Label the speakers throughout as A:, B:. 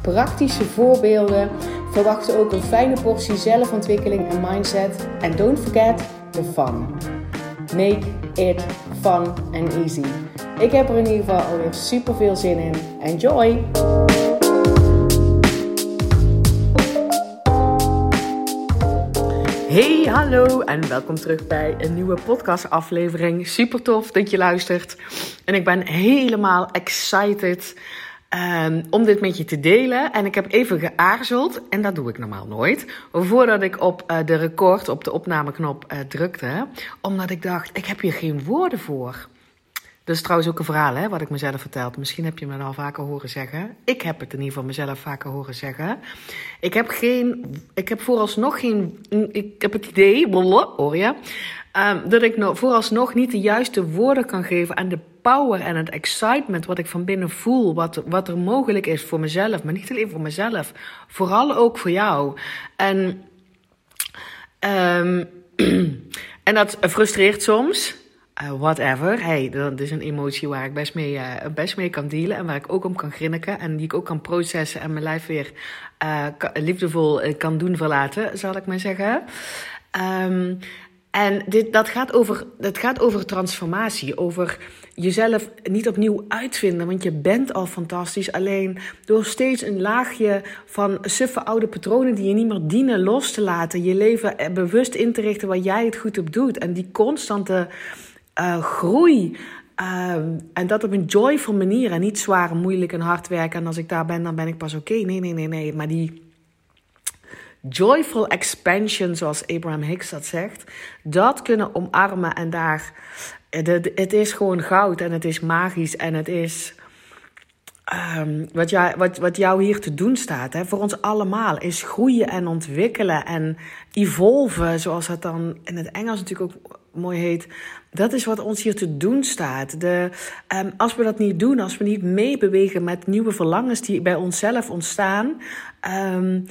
A: praktische voorbeelden. Verwacht ook een fijne portie zelfontwikkeling en mindset. En don't forget the fun. Make it fun and easy. Ik heb er in ieder geval alweer super veel zin in. Enjoy! Hey, hallo en welkom terug bij een nieuwe podcastaflevering. Super tof dat je luistert. En ik ben helemaal excited um, om dit met je te delen. En ik heb even geaarzeld, en dat doe ik normaal nooit, voordat ik op uh, de record, op de opnameknop uh, drukte. Omdat ik dacht, ik heb hier geen woorden voor. Dat is trouwens ook een verhaal, hè, wat ik mezelf vertel. Misschien heb je me al vaker horen zeggen. Ik heb het in ieder geval mezelf vaker horen zeggen. Ik heb geen, ik heb vooralsnog geen, ik heb het idee, hoor je, um, dat ik nog, vooralsnog niet de juiste woorden kan geven aan de power en het excitement wat ik van binnen voel, wat, wat er mogelijk is voor mezelf, maar niet alleen voor mezelf, vooral ook voor jou. En, um, en dat frustreert soms. Uh, whatever. Hey, dat is een emotie waar ik best mee, uh, best mee kan dealen. En waar ik ook om kan grinniken. En die ik ook kan processen en mijn lijf weer uh, liefdevol kan doen verlaten, zal ik maar zeggen. Um, en dit, dat, gaat over, dat gaat over transformatie, over jezelf niet opnieuw uitvinden, want je bent al fantastisch. Alleen door steeds een laagje van suffe oude patronen die je niet meer dienen los te laten, je leven bewust in te richten waar jij het goed op doet. En die constante uh, groei. Uh, en dat op een joyful manier en niet zwaar, moeilijk en hard werken. En als ik daar ben, dan ben ik pas oké. Nee, nee, nee, nee. Maar die joyful expansion, zoals Abraham Hicks dat zegt, dat kunnen omarmen en daar, het is gewoon goud en het is magisch en het is um, wat, jou, wat, wat jou hier te doen staat, hè, voor ons allemaal, is groeien en ontwikkelen en evolven, zoals dat dan in het Engels natuurlijk ook mooi heet. Dat is wat ons hier te doen staat. De, um, als we dat niet doen, als we niet meebewegen met nieuwe verlangens die bij onszelf ontstaan. Um,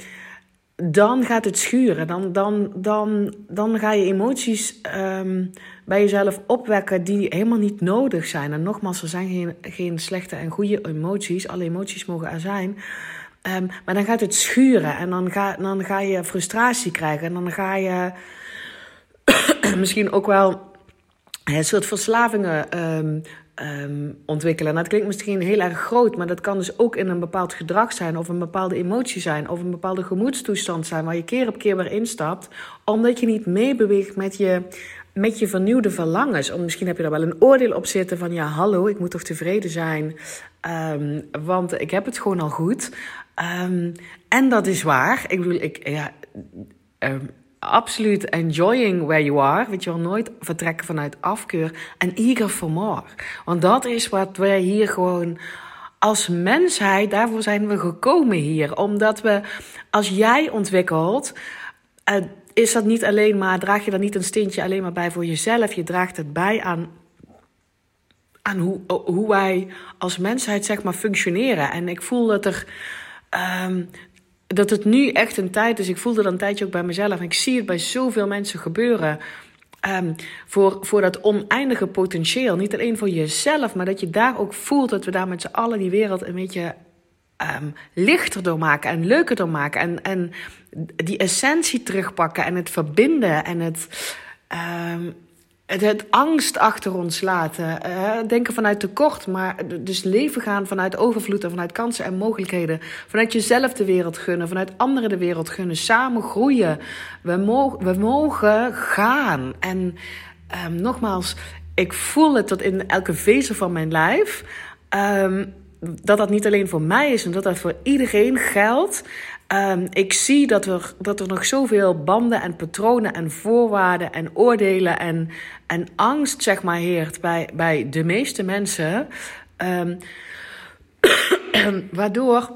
A: dan gaat het schuren. Dan, dan, dan, dan ga je emoties um, bij jezelf opwekken die helemaal niet nodig zijn. En nogmaals, er zijn geen, geen slechte en goede emoties. Alle emoties mogen er zijn. Um, maar dan gaat het schuren en dan ga, dan ga je frustratie krijgen. En dan ga je misschien ook wel een soort verslavingen um, um, ontwikkelen. dat klinkt misschien heel erg groot, maar dat kan dus ook in een bepaald gedrag zijn, of een bepaalde emotie zijn, of een bepaalde gemoedstoestand zijn, waar je keer op keer weer instapt, omdat je niet meebeweegt met je, met je vernieuwde verlangens. Of misschien heb je daar wel een oordeel op zitten van, ja, hallo, ik moet toch tevreden zijn, um, want ik heb het gewoon al goed. Um, en dat is waar. Ik bedoel, ik, ja, absoluut enjoying where you are. Weet je wel, nooit vertrekken vanuit afkeur. En eager for more. Want dat is wat wij hier gewoon als mensheid, daarvoor zijn we gekomen hier. Omdat we, als jij ontwikkelt, uh, is dat niet alleen maar, draag je dan niet een steentje alleen maar bij voor jezelf. Je draagt het bij aan, aan hoe, hoe wij als mensheid, zeg maar, functioneren. En ik voel dat er. Um, dat het nu echt een tijd is. Ik voelde dat een tijdje ook bij mezelf. En ik zie het bij zoveel mensen gebeuren. Um, voor, voor dat oneindige potentieel. Niet alleen voor jezelf, maar dat je daar ook voelt dat we daar met z'n allen die wereld een beetje um, lichter door maken en leuker door maken. En, en die essentie terugpakken en het verbinden en het. Um, het, het, angst achter ons laten. Uh, denken vanuit tekort, maar dus leven gaan vanuit overvloed en vanuit kansen en mogelijkheden. Vanuit jezelf de wereld gunnen, vanuit anderen de wereld gunnen. Samen groeien. We, mogen, we mogen gaan. En um, nogmaals, ik voel het tot in elke vezel van mijn lijf. Um, dat dat niet alleen voor mij is en dat dat voor iedereen geldt. Um, ik zie dat er, dat er nog zoveel banden en patronen en voorwaarden en oordelen en, en angst, zeg maar, heert bij, bij de meeste mensen. Um, waardoor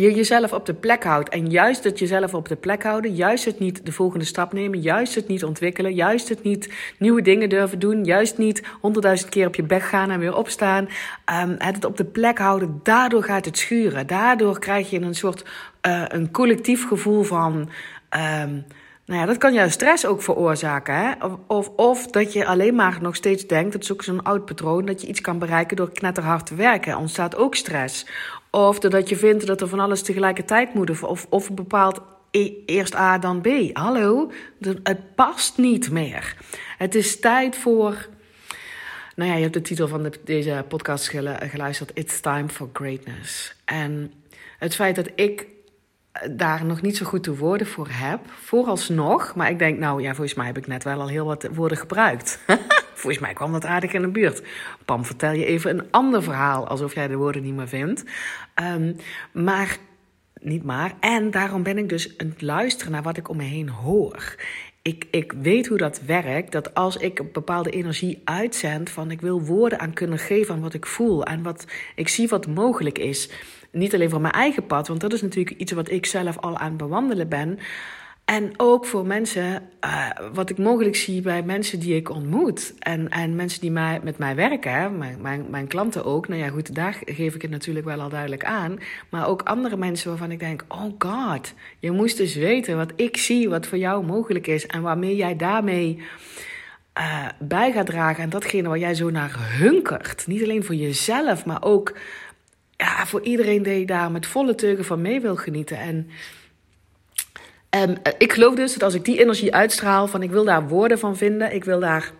A: je jezelf op de plek houdt. En juist het jezelf op de plek houden, juist het niet de volgende stap nemen, juist het niet ontwikkelen, juist het niet nieuwe dingen durven doen, juist niet honderdduizend keer op je bek gaan en weer opstaan. Um, het op de plek houden, daardoor gaat het schuren. Daardoor krijg je een soort uh, een collectief gevoel van. Um, nou ja, dat kan juist stress ook veroorzaken. Hè? Of, of, of, dat je alleen maar nog steeds denkt, dat is ook zo'n oud patroon, dat je iets kan bereiken door knetterhard te werken. Er ontstaat ook stress. Of doordat je vindt dat er van alles tegelijkertijd moet. Of, of bepaald e, eerst A dan B. Hallo, het past niet meer. Het is tijd voor. Nou ja, je hebt de titel van de, deze podcast geluisterd: It's Time for Greatness. En het feit dat ik daar nog niet zo goed de woorden voor heb, vooralsnog. Maar ik denk, nou ja, volgens mij heb ik net wel al heel wat woorden gebruikt. volgens mij kwam dat aardig in de buurt. Pam, vertel je even een ander verhaal, alsof jij de woorden niet meer vindt. Um, maar, niet maar. En daarom ben ik dus aan het luisteren naar wat ik om me heen hoor. Ik, ik weet hoe dat werkt. Dat als ik een bepaalde energie uitzend van ik wil woorden aan kunnen geven aan wat ik voel en wat ik zie wat mogelijk is niet alleen voor mijn eigen pad, want dat is natuurlijk iets wat ik zelf al aan het bewandelen ben. En ook voor mensen, uh, wat ik mogelijk zie bij mensen die ik ontmoet. En, en mensen die mij, met mij werken, mijn, mijn, mijn klanten ook. Nou ja, goed, daar geef ik het natuurlijk wel al duidelijk aan. Maar ook andere mensen waarvan ik denk: oh god, je moest dus weten wat ik zie, wat voor jou mogelijk is. En waarmee jij daarmee uh, bij gaat dragen. En datgene waar jij zo naar hunkert. Niet alleen voor jezelf, maar ook ja, voor iedereen die daar met volle teugen van mee wil genieten. En um, ik geloof dus dat als ik die energie uitstraal, van ik wil daar woorden van vinden, ik wil daar.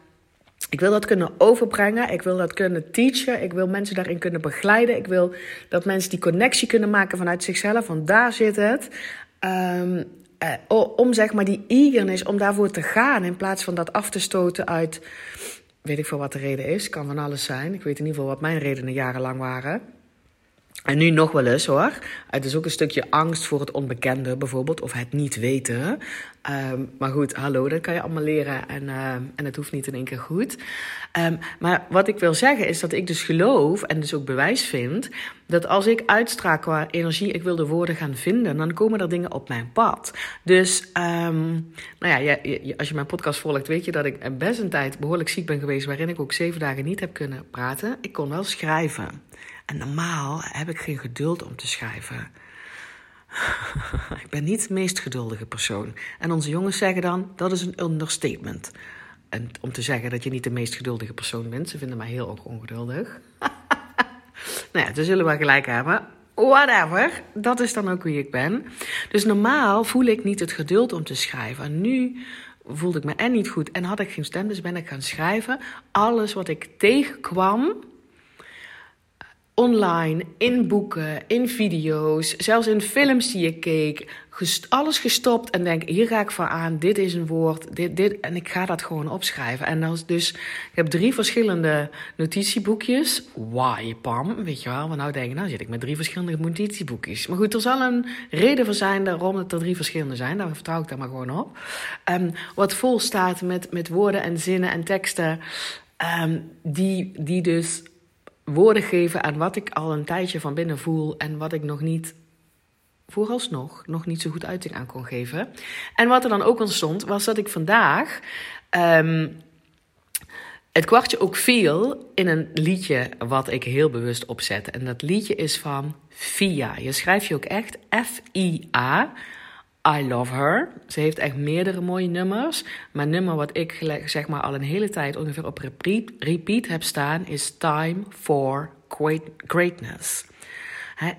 A: Ik wil dat kunnen overbrengen. Ik wil dat kunnen teachen. Ik wil mensen daarin kunnen begeleiden. Ik wil dat mensen die connectie kunnen maken vanuit zichzelf. Want daar zit het. Um, uh, om zeg maar die eagerness om daarvoor te gaan. In plaats van dat af te stoten uit. Weet ik veel wat de reden is. Kan van alles zijn. Ik weet in ieder geval wat mijn redenen jarenlang waren. En nu nog wel eens hoor. Het is ook een stukje angst voor het onbekende bijvoorbeeld, of het niet weten. Um, maar goed, hallo, dat kan je allemaal leren en, uh, en het hoeft niet in één keer goed. Um, maar wat ik wil zeggen is dat ik dus geloof en dus ook bewijs vind dat als ik uitstraal qua energie, ik wil de woorden gaan vinden, dan komen er dingen op mijn pad. Dus, nou ja, als je mijn podcast volgt, weet je dat ik best een tijd behoorlijk ziek ben geweest, waarin ik ook zeven dagen niet heb kunnen praten. Ik kon wel schrijven. En normaal heb ik geen geduld om te schrijven. ik ben niet de meest geduldige persoon. En onze jongens zeggen dan, dat is een understatement. En om te zeggen dat je niet de meest geduldige persoon bent, ze vinden mij heel ongeduldig. nou ja, dat zullen we gelijk hebben. Whatever, dat is dan ook wie ik ben. Dus normaal voel ik niet het geduld om te schrijven. En nu voelde ik me en niet goed en had ik geen stem, dus ben ik gaan schrijven. Alles wat ik tegenkwam, online, in boeken, in video's, zelfs in films die ik keek. alles gestopt en denk, hier ga ik voor aan, dit is een woord, dit, dit. En ik ga dat gewoon opschrijven. En dan dus, ik heb drie verschillende notitieboekjes. Why, Pam? Weet je wel, want nou denk ik, nou zit ik met drie verschillende notitieboekjes. Maar goed, er zal een reden voor zijn waarom het er drie verschillende zijn. Daar vertrouw ik daar maar gewoon op. Um, wat vol staat met, met woorden en zinnen en teksten. Um, die, die dus woorden geven aan wat ik al een tijdje van binnen voel en wat ik nog niet, vooralsnog, nog niet zo goed uiting aan kon geven. En wat er dan ook ontstond, was dat ik vandaag um, het kwartje ook viel in een liedje wat ik heel bewust opzet. En dat liedje is van Fia. Je schrijft je ook echt F-I-A. I Love Her. Ze heeft echt meerdere mooie nummers. Maar nummer wat ik zeg maar al een hele tijd ongeveer op repeat, repeat heb staan is Time for Greatness.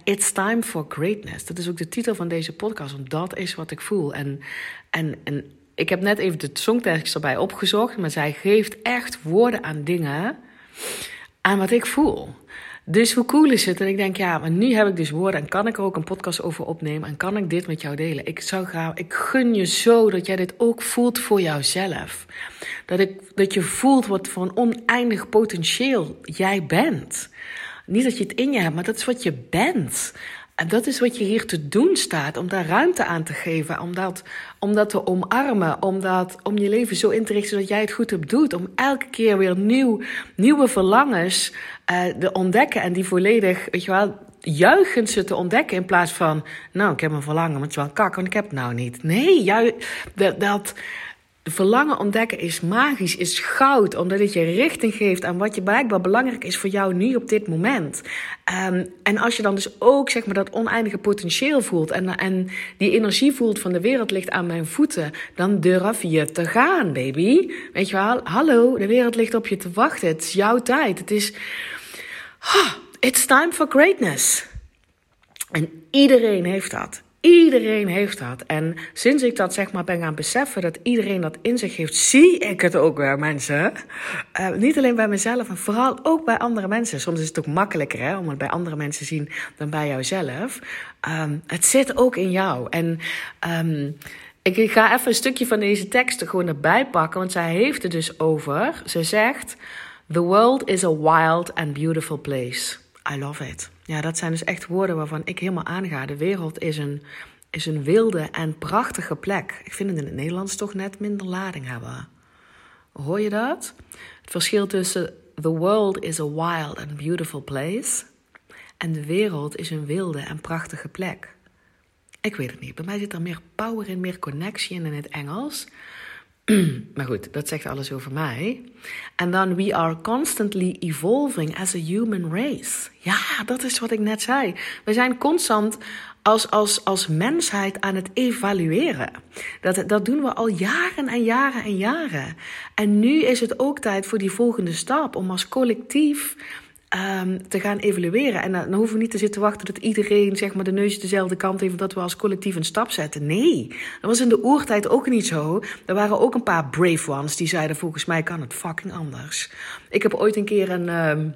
A: It's time for greatness. Dat is ook de titel van deze podcast, want dat is wat ik voel. En, en, en ik heb net even de songtekst erbij opgezocht, maar zij geeft echt woorden aan dingen, aan wat ik voel. Dus hoe cool is het? En ik denk, ja, maar nu heb ik dus woorden en kan ik er ook een podcast over opnemen en kan ik dit met jou delen? Ik zou graag, ik gun je zo dat jij dit ook voelt voor jouzelf. Dat, ik, dat je voelt wat voor een oneindig potentieel jij bent. Niet dat je het in je hebt, maar dat is wat je bent. En dat is wat je hier te doen staat, om daar ruimte aan te geven, om dat, om dat te omarmen, om, dat, om je leven zo in te richten dat jij het goed op doet. Om elke keer weer nieuw, nieuwe verlangens uh, te ontdekken en die volledig, weet je wel, juichend ze te ontdekken in plaats van, nou, ik heb een verlangen, maar het is wel kak, want ik heb het nou niet. Nee, ju dat verlangen ontdekken is magisch, is goud, omdat het je richting geeft aan wat je blijkbaar belangrijk is voor jou nu op dit moment. Um, en als je dan dus ook zeg maar, dat oneindige potentieel voelt en, en die energie voelt van de wereld ligt aan mijn voeten, dan durf je te gaan, baby. Weet je wel, hallo, de wereld ligt op je te wachten. Het is jouw tijd. Het is. It's time for greatness. En iedereen heeft dat. Iedereen heeft dat. En sinds ik dat zeg maar ben gaan beseffen, dat iedereen dat in zich heeft, zie ik het ook weer, mensen. Uh, niet alleen bij mezelf, maar vooral ook bij andere mensen. Soms is het ook makkelijker hè, om het bij andere mensen te zien dan bij jouzelf. Um, het zit ook in jou. En um, ik ga even een stukje van deze tekst er gewoon erbij pakken, want zij heeft het dus over. Ze zegt: The world is a wild and beautiful place. I love it. Ja, dat zijn dus echt woorden waarvan ik helemaal aanga. De wereld is een, is een wilde en prachtige plek. Ik vind het in het Nederlands toch net minder lading hebben. Hoor je dat? Het verschil tussen the world is a wild and beautiful place en de wereld is een wilde en prachtige plek. Ik weet het niet. Bij mij zit er meer power in, meer connectie in in het Engels. maar goed, dat zegt alles over mij. En dan, we are constantly evolving as a human race. Ja, dat is wat ik net zei. We zijn constant als, als, als mensheid aan het evalueren. Dat, dat doen we al jaren en jaren en jaren. En nu is het ook tijd voor die volgende stap om als collectief um, te gaan evalueren. En dan hoeven we niet te zitten wachten dat iedereen zeg maar, de neus dezelfde kant heeft, dat we als collectief een stap zetten. Nee, dat was in de oertijd ook niet zo. Er waren ook een paar brave ones die zeiden: volgens mij kan het fucking anders. Ik heb ooit een keer een. Um,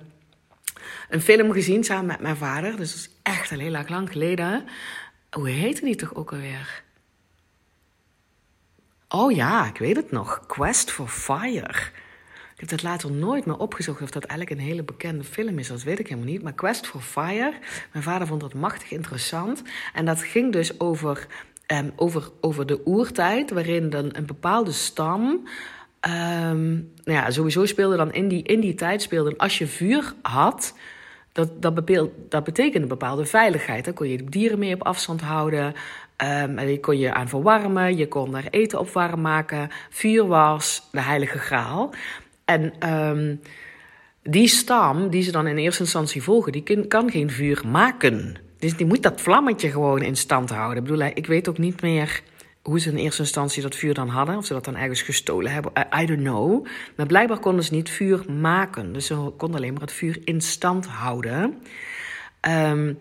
A: een film gezien samen met mijn vader. Dus dat is echt al heel lang geleden. Hoe heette die toch ook alweer? Oh ja, ik weet het nog. Quest for Fire. Heb dat later nooit meer opgezocht of dat eigenlijk een hele bekende film is. Dat weet ik helemaal niet. Maar Quest for Fire, mijn vader vond dat machtig interessant. En dat ging dus over, um, over, over de oertijd, waarin dan een bepaalde stam. Um, nou ja, sowieso speelde dan in die, in die tijd speelde als je vuur had. Dat, dat, dat betekende bepaalde veiligheid. Dan kon je dieren mee op afstand houden. En je kon je aan verwarmen. Je kon daar eten op warm maken. Vuur was de heilige graal. En um, die stam die ze dan in eerste instantie volgen, die kan geen vuur maken. Dus die moet dat vlammetje gewoon in stand houden. Ik bedoel, ik weet ook niet meer hoe ze in eerste instantie dat vuur dan hadden. Of ze dat dan ergens gestolen hebben. I, don't know. Maar blijkbaar konden ze niet vuur maken. Dus ze konden alleen maar het vuur in stand houden. Um,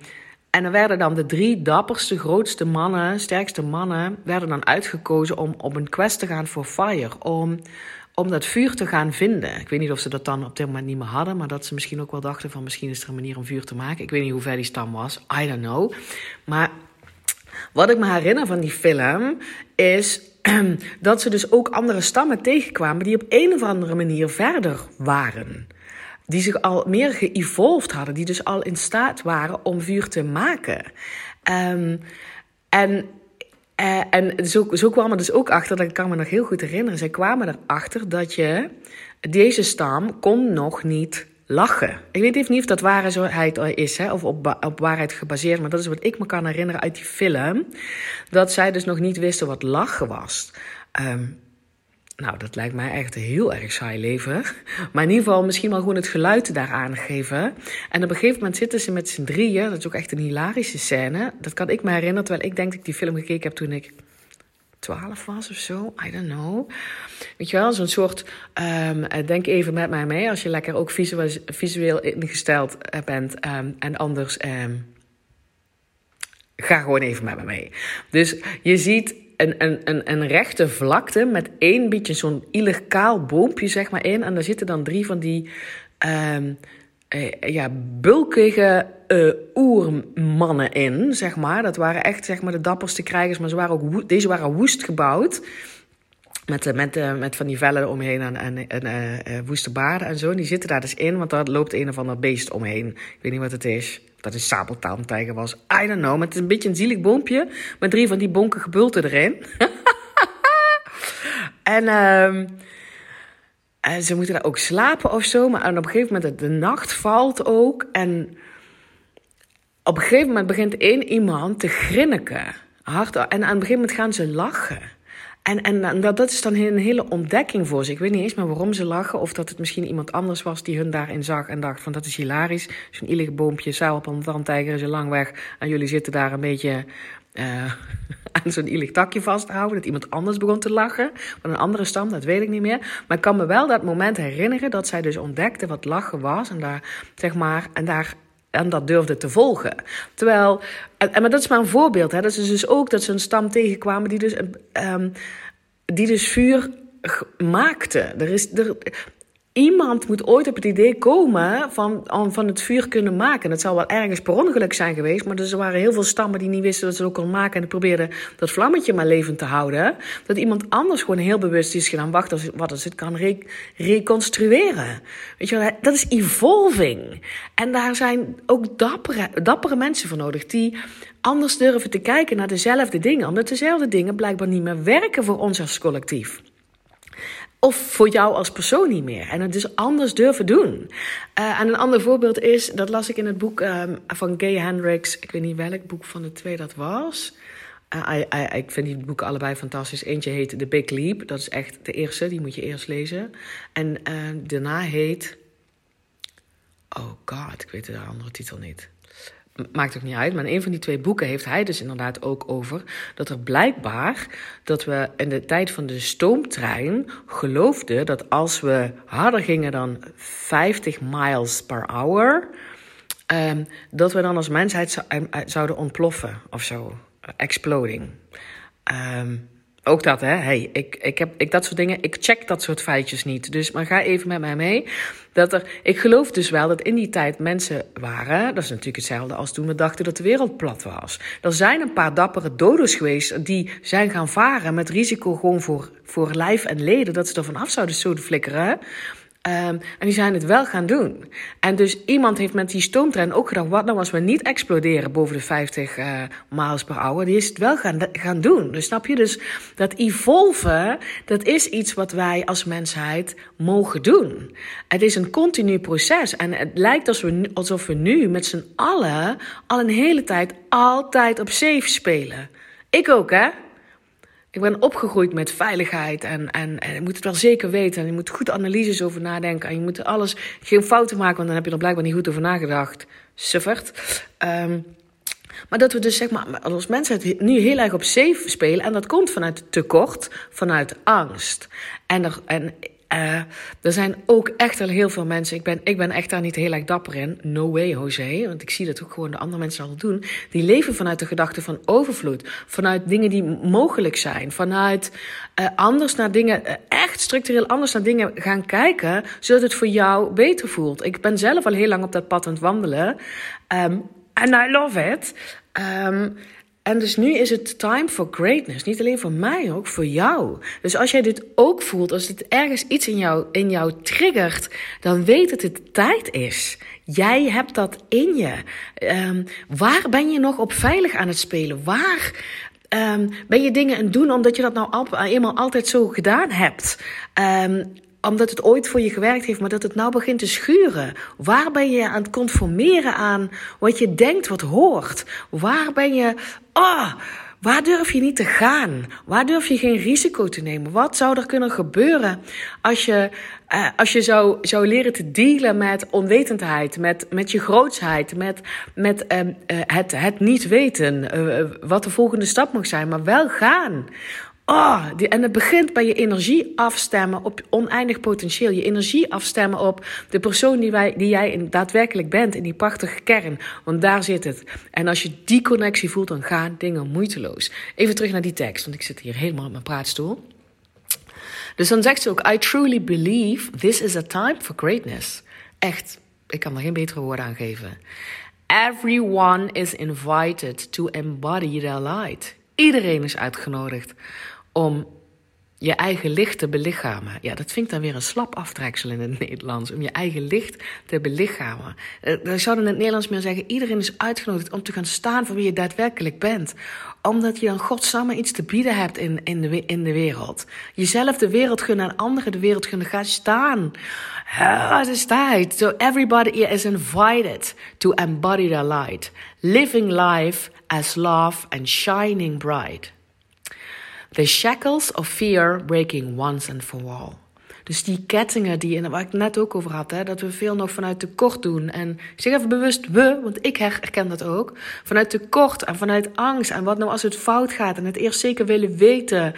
A: en er werden dan de drie dapperste, grootste mannen, sterkste mannen, werden dan uitgekozen om op een quest te gaan voor fire. Om om dat vuur te gaan vinden. Ik weet niet of ze dat dan op dit moment niet meer hadden, maar dat ze misschien ook wel dachten van misschien is er een manier om vuur te maken. Ik weet niet hoe ver die stam was, I don't know. Maar wat ik me herinner van die film is dat ze dus ook andere stammen tegenkwamen die op een of andere manier verder waren. Die zich al meer geëvolved hadden, die dus al in staat waren om vuur te maken. Um, en uh, en zo, zo kwamen dus ook achter, dat kan me nog heel goed herinneren. Zij kwamen erachter dat je deze stam kon nog niet lachen. Ik weet even niet of dat waarheid is, hè, of op, op waarheid gebaseerd, maar dat is wat ik me kan herinneren uit die film. Dat zij dus nog niet wisten wat lachen was. Um, nou, dat lijkt mij echt heel erg saai leven. Maar in ieder geval misschien wel gewoon het geluid daaraan geven. En op een gegeven moment zitten ze met z'n drieën. Dat is ook echt een hilarische scène. Dat kan ik me herinneren, terwijl ik denk dat ik die film gekeken heb toen ik 12 was of zo. I don't know. Weet je wel, zo'n soort. Um, denk even met mij mee als je lekker ook visueel, visueel ingesteld eh, bent. Um, en anders. Um, ga gewoon even met me mee. Dus je ziet een, een, een, rechte vlakte met één beetje zo'n illegaal boompje zeg maar in. En daar zitten dan drie van die um, uh, ja, bulkige uh, oermannen in, zeg maar. Dat waren echt zeg maar, de dapperste krijgers, maar ze waren ook deze waren woest gebouwd. Met, met, met van die vellen omheen en, en, en uh, woeste baarden en zo. En die zitten daar dus in, want daar loopt een of ander beest omheen. Ik weet niet wat het is dat een sabeltandtijger was. I don't know, maar het is een beetje een zielig boompje. Met drie van die bonkige bulten erin. en, en ze moeten daar ook slapen of zo. Maar op een gegeven moment, de nacht valt ook. En op een gegeven moment begint één iemand te grinniken. Hard, en aan het begin moment gaan ze lachen. En, en, dat, dat is dan een hele ontdekking voor ze. Ik weet niet eens meer waarom ze lachen. Of dat het misschien iemand anders was die hun daarin zag en dacht van dat is hilarisch. Zo'n illig boompje, op een is lang weg. En jullie zitten daar een beetje uh, aan zo'n illig takje vasthouden. Dat iemand anders begon te lachen. Van een andere stam, dat weet ik niet meer. Maar ik kan me wel dat moment herinneren dat zij dus ontdekte wat lachen was. En daar, zeg maar, en daar en dat durfde te volgen. Terwijl, en, maar dat is maar een voorbeeld. Hè. Dat is dus ook dat ze een stam tegenkwamen die dus, um, die dus vuur maakte. Er is, er, Iemand moet ooit op het idee komen van, van het vuur kunnen maken. Het zal wel ergens per ongeluk zijn geweest, maar er waren heel veel stammen die niet wisten dat ze het ook konden maken. En probeerden dat vlammetje maar levend te houden. Dat iemand anders gewoon heel bewust is gedaan, wacht, wat als het kan reconstrueren. Weet je wel, dat is evolving. En daar zijn ook dappere, dappere mensen voor nodig die anders durven te kijken naar dezelfde dingen. Omdat dezelfde dingen blijkbaar niet meer werken voor ons als collectief. Of voor jou als persoon niet meer. En het dus anders durven doen. Uh, en een ander voorbeeld is, dat las ik in het boek um, van Gay Hendricks. Ik weet niet welk boek van de twee dat was. I, ik vind die boeken allebei fantastisch. Eentje heet The Big Leap. Dat is echt de eerste, die moet je eerst lezen. En uh, daarna heet... Oh god, ik weet de andere titel niet maakt ook niet uit. Maar in een van die twee boeken heeft hij dus inderdaad ook over dat er blijkbaar dat we in de tijd van de stoomtrein geloofden dat als we harder gingen dan 50 miles per hour, um, dat we dan als mensheid zouden ontploffen of zo. Exploding. Um, ook dat, hè. Hey, ik, ik heb ik, dat soort dingen. Ik check dat soort feitjes niet. Dus maar ga even met mij mee. Dat er, ik geloof dus wel dat in die tijd mensen waren. Dat is natuurlijk hetzelfde als toen we dachten dat de wereld plat was. Er zijn een paar dappere doders geweest. die zijn gaan varen met risico gewoon voor, voor lijf en leden. dat ze er vanaf zouden zo flikkeren. Um, en die zijn het wel gaan doen. En dus iemand heeft met die stoomtrein ook gedacht: wat nou als we niet exploderen boven de 50 uh, miles per hour? Die is het wel gaan, gaan doen. Dus snap je? Dus dat evolven, dat is iets wat wij als mensheid mogen doen. Het is een continu proces. En het lijkt alsof we, alsof we nu met z'n allen al een hele tijd altijd op safe spelen. Ik ook, hè? Ik ben opgegroeid met veiligheid en, en, en je moet het wel zeker weten. En je moet goed analyses over nadenken. En je moet alles, geen fouten maken, want dan heb je er blijkbaar niet goed over nagedacht. Suffert. Um, maar dat we dus zeg maar als mensen nu heel erg op safe spelen. En dat komt vanuit tekort, vanuit angst. En, er, en uh, er zijn ook echt al heel veel mensen. Ik ben, ik ben echt daar niet heel erg dapper in. No way, Jose. Want ik zie dat ook gewoon de andere mensen al doen. Die leven vanuit de gedachte van overvloed. Vanuit dingen die mogelijk zijn. Vanuit uh, anders naar dingen, uh, echt structureel anders naar dingen gaan kijken. Zodat het voor jou beter voelt. Ik ben zelf al heel lang op dat pad aan het wandelen. Um, and I love it. Um, en dus nu is het time for greatness. Niet alleen voor mij, ook voor jou. Dus als jij dit ook voelt, als het ergens iets in jou, in jou triggert, dan weet dat het tijd is. Jij hebt dat in je. Um, waar ben je nog op veilig aan het spelen? Waar um, ben je dingen aan het doen omdat je dat nou al, eenmaal altijd zo gedaan hebt? Um, omdat het ooit voor je gewerkt heeft, maar dat het nou begint te schuren. Waar ben je aan het conformeren aan wat je denkt wat hoort? Waar ben je. Oh, Waar durf je niet te gaan? Waar durf je geen risico te nemen? Wat zou er kunnen gebeuren als je, uh, als je zou, zou leren te dealen met onwetendheid, met, met je grootsheid, met, met uh, het, het niet weten, uh, wat de volgende stap mag zijn, maar wel gaan? Oh, die, en het begint bij je energie afstemmen op oneindig potentieel. Je energie afstemmen op de persoon die, wij, die jij daadwerkelijk bent, in die prachtige kern. Want daar zit het. En als je die connectie voelt, dan gaan dingen moeiteloos. Even terug naar die tekst, want ik zit hier helemaal op mijn praatstoel. Dus dan zegt ze ook: I truly believe this is a time for greatness. Echt, ik kan er geen betere woorden aan geven. Everyone is invited to embody their light. Iedereen is uitgenodigd om je eigen licht te belichamen. Ja, dat vind ik dan weer een slap aftreksel in het Nederlands. Om je eigen licht te belichamen. Dan zouden in het Nederlands meer zeggen: iedereen is uitgenodigd om te gaan staan voor wie je daadwerkelijk bent. Omdat je dan godsamme iets te bieden hebt in, in, de, in de wereld. Jezelf de wereld gunnen en anderen de wereld gunnen. Ga staan. Het is tijd. So everybody is invited to embody their light. Living life as love and shining bright. The shackles of fear breaking once and for all. Dus die kettingen die, waar ik net ook over had, hè, dat we veel nog vanuit tekort doen. En ik zeg even bewust we, want ik herken dat ook. Vanuit tekort en vanuit angst. En wat nou als het fout gaat en het eerst zeker willen weten.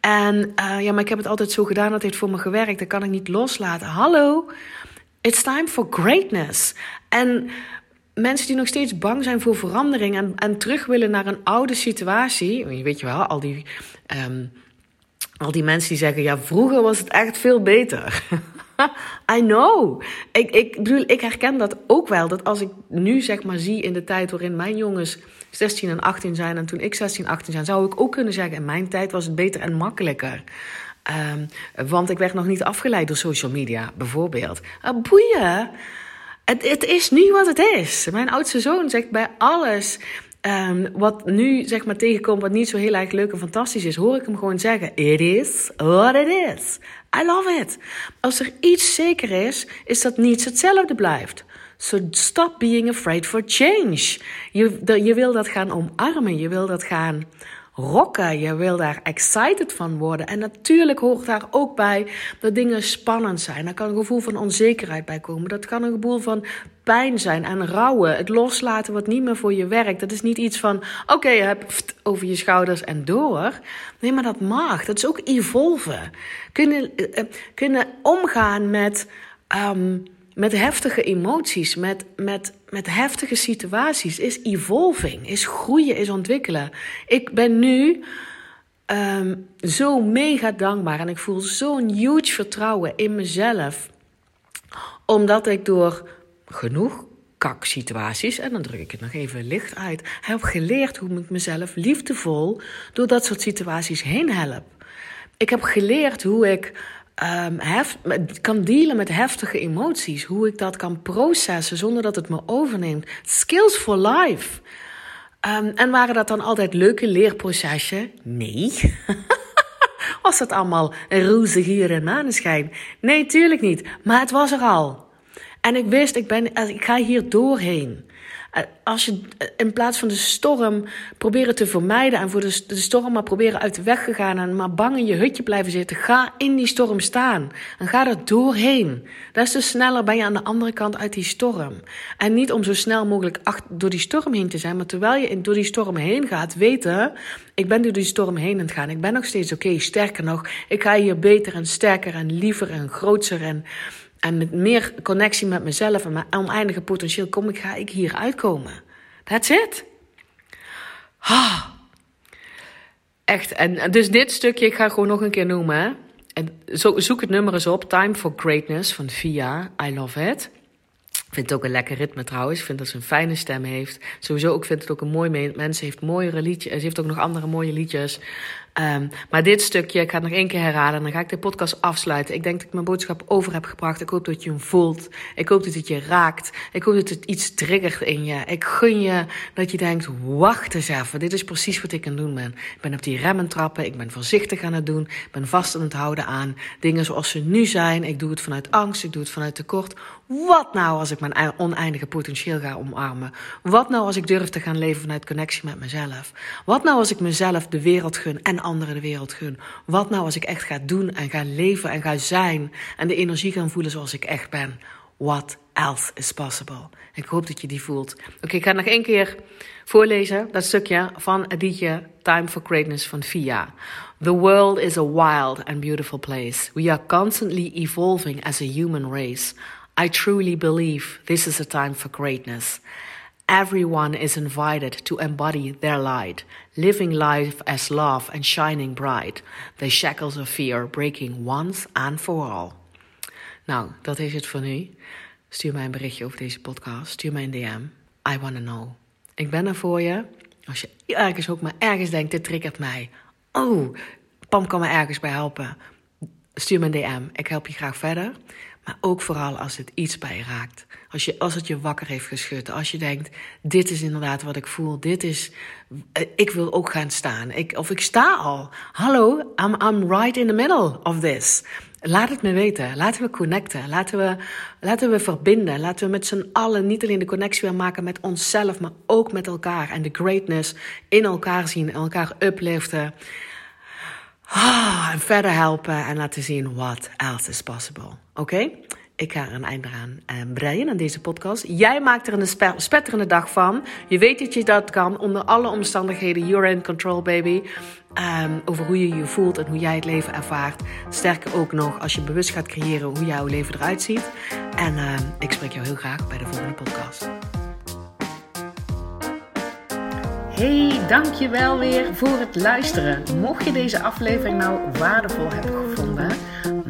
A: En uh, ja, maar ik heb het altijd zo gedaan, dat heeft voor me gewerkt. Dat kan ik niet loslaten. Hallo, it's time for greatness. En mensen die nog steeds bang zijn voor verandering en, en terug willen naar een oude situatie. Weet je wel, al die, um, al die mensen die zeggen: ja, vroeger was het echt veel beter. I know. Ik, ik bedoel, ik herken dat ook wel. Dat als ik nu zeg maar zie in de tijd waarin mijn jongens 16 en 18 zijn en toen ik 16 en 18 zijn, zou ik ook kunnen zeggen: in mijn tijd was het beter en makkelijker. Um, want ik werd nog niet afgeleid door social media, bijvoorbeeld. Uh, boeien. Het, het is nu wat het is. Mijn oudste zoon zegt bij alles um, wat nu zeg maar tegenkomt, wat niet zo heel erg leuk en fantastisch is, hoor ik hem gewoon zeggen: It is what it is. I love it. Als er iets zeker is, is dat niets hetzelfde blijft. So stop being afraid for change. Je, je wil dat gaan omarmen, je wil dat gaan rocken. Je wil daar excited van worden. En natuurlijk hoort daar ook bij dat dingen spannend zijn. Daar kan een gevoel van onzekerheid bij komen. Dat kan een gevoel van pijn zijn en rouwen. Het loslaten wat niet meer voor je werkt. Dat is niet iets van, oké, je hebt over je schouders en door. Nee, maar dat mag. Dat is ook evolven. Kunnen, uh, kunnen omgaan met... Um, met heftige emoties, met, met, met heftige situaties, is evolving, is groeien, is ontwikkelen. Ik ben nu um, zo mega dankbaar en ik voel zo'n huge vertrouwen in mezelf, omdat ik door genoeg kaksituaties, en dan druk ik het nog even licht uit, heb geleerd hoe ik mezelf liefdevol door dat soort situaties heen help. Ik heb geleerd hoe ik um, kan dealen met heftige emoties. Hoe ik dat kan processen zonder dat het me overneemt. Skills for life. Um, en waren dat dan altijd leuke leerprocessen? Nee. was dat allemaal roze gier en maneschijn? Nee, tuurlijk niet. Maar het was er al. En ik wist, ik, ben, ik ga hier doorheen. Als je in plaats van de storm proberen te vermijden en voor de, storm maar proberen uit de weg te gaan en maar bang in je hutje blijven zitten, ga in die storm staan en ga er doorheen. Is dus sneller ben je aan de andere kant uit die storm. En niet om zo snel mogelijk door die storm heen te zijn, maar terwijl je door die storm heen gaat, weten, ik ben door die storm heen aan het gaan. Ik ben nog steeds oké, sterker nog, ik ga hier beter en sterker en liever en groter en en met meer connectie met mezelf en mijn oneindige potentieel kom ik, ga ik hier uitkomen. That's it. Ah. Echt. En dus dit stukje, ik ga gewoon nog een keer noemen. En zoek het nummer eens op. Time for Greatness van Via. I love it. Ik vind het ook een lekker ritme trouwens. Ik vind dat ze een fijne stem heeft. Sowieso ook vind het ook een mooi mens. Ze heeft mooiere liedjes. Ze heeft ook nog andere mooie liedjes. Um, maar dit stukje, ik ga het nog één keer herhalen en dan ga ik de podcast afsluiten. Ik denk dat ik mijn boodschap over heb gebracht. Ik hoop dat je hem voelt. Ik hoop dat het je raakt. Ik hoop dat het iets triggert in je. Ik gun je dat je denkt, wacht eens even. Dit is precies wat ik aan het doen ben. Ik ben op die remmen trappen. Ik ben voorzichtig aan het doen. Ik ben vast aan het houden aan dingen zoals ze nu zijn. Ik doe het vanuit angst. Ik doe het vanuit tekort. Wat nou als ik mijn oneindige potentieel ga omarmen? Wat nou als ik durf te gaan leven vanuit connectie met mezelf? Wat nou als ik mezelf de wereld gun en anderen de wereld gun? Wat nou als ik echt ga doen en ga leven en ga zijn en de energie gaan voelen zoals ik echt ben? What else is possible? Ik hoop dat je die voelt. Oké, ik ga nog één keer voorlezen dat stukje van liedje Time for Greatness van Via. The world is a wild and beautiful place. We are constantly evolving as a human race. I truly believe this is a time for greatness. Everyone is invited to embody their light, living life as love and shining bright, the shackles of fear breaking once and for all. Nou, dat is het voor nu. Stuur mij een berichtje over deze podcast. Stuur mij een DM. I wanna know. Ik ben er voor je. Als je ergens ook maar ergens denkt, dit triggert mij. Oh, Pam kan me ergens bij helpen. Stuur me een DM. Ik help je graag verder. Maar ook vooral als het iets bij raakt. Als, je, als het je wakker heeft geschud. Als je denkt, dit is inderdaad wat ik voel. Dit is, eh, ik wil ook gaan staan. Ik, of ik sta al. Hallo, I'm, I'm right in the middle of this. Laat het me weten. Laten we connecten. Laten we, laten we verbinden. Laten we met z'n allen niet alleen de connectie weer maken met onszelf, maar ook met elkaar. En de greatness in elkaar zien, elkaar upliften. Ah, en verder helpen en laten zien what else is possible. Oké? Ik ga er een einde aan uh, breien aan deze podcast. Jij maakt er een spetterende dag van. Je weet dat je dat kan. Onder alle omstandigheden. You're in control, baby. Um, over hoe je je voelt en hoe jij het leven ervaart. Sterker ook nog, als je bewust gaat creëren hoe jouw leven eruit ziet. En uh, ik spreek jou heel graag bij de volgende podcast. Hey, dankjewel weer voor het luisteren. Mocht je deze aflevering nou waardevol hebben gevonden,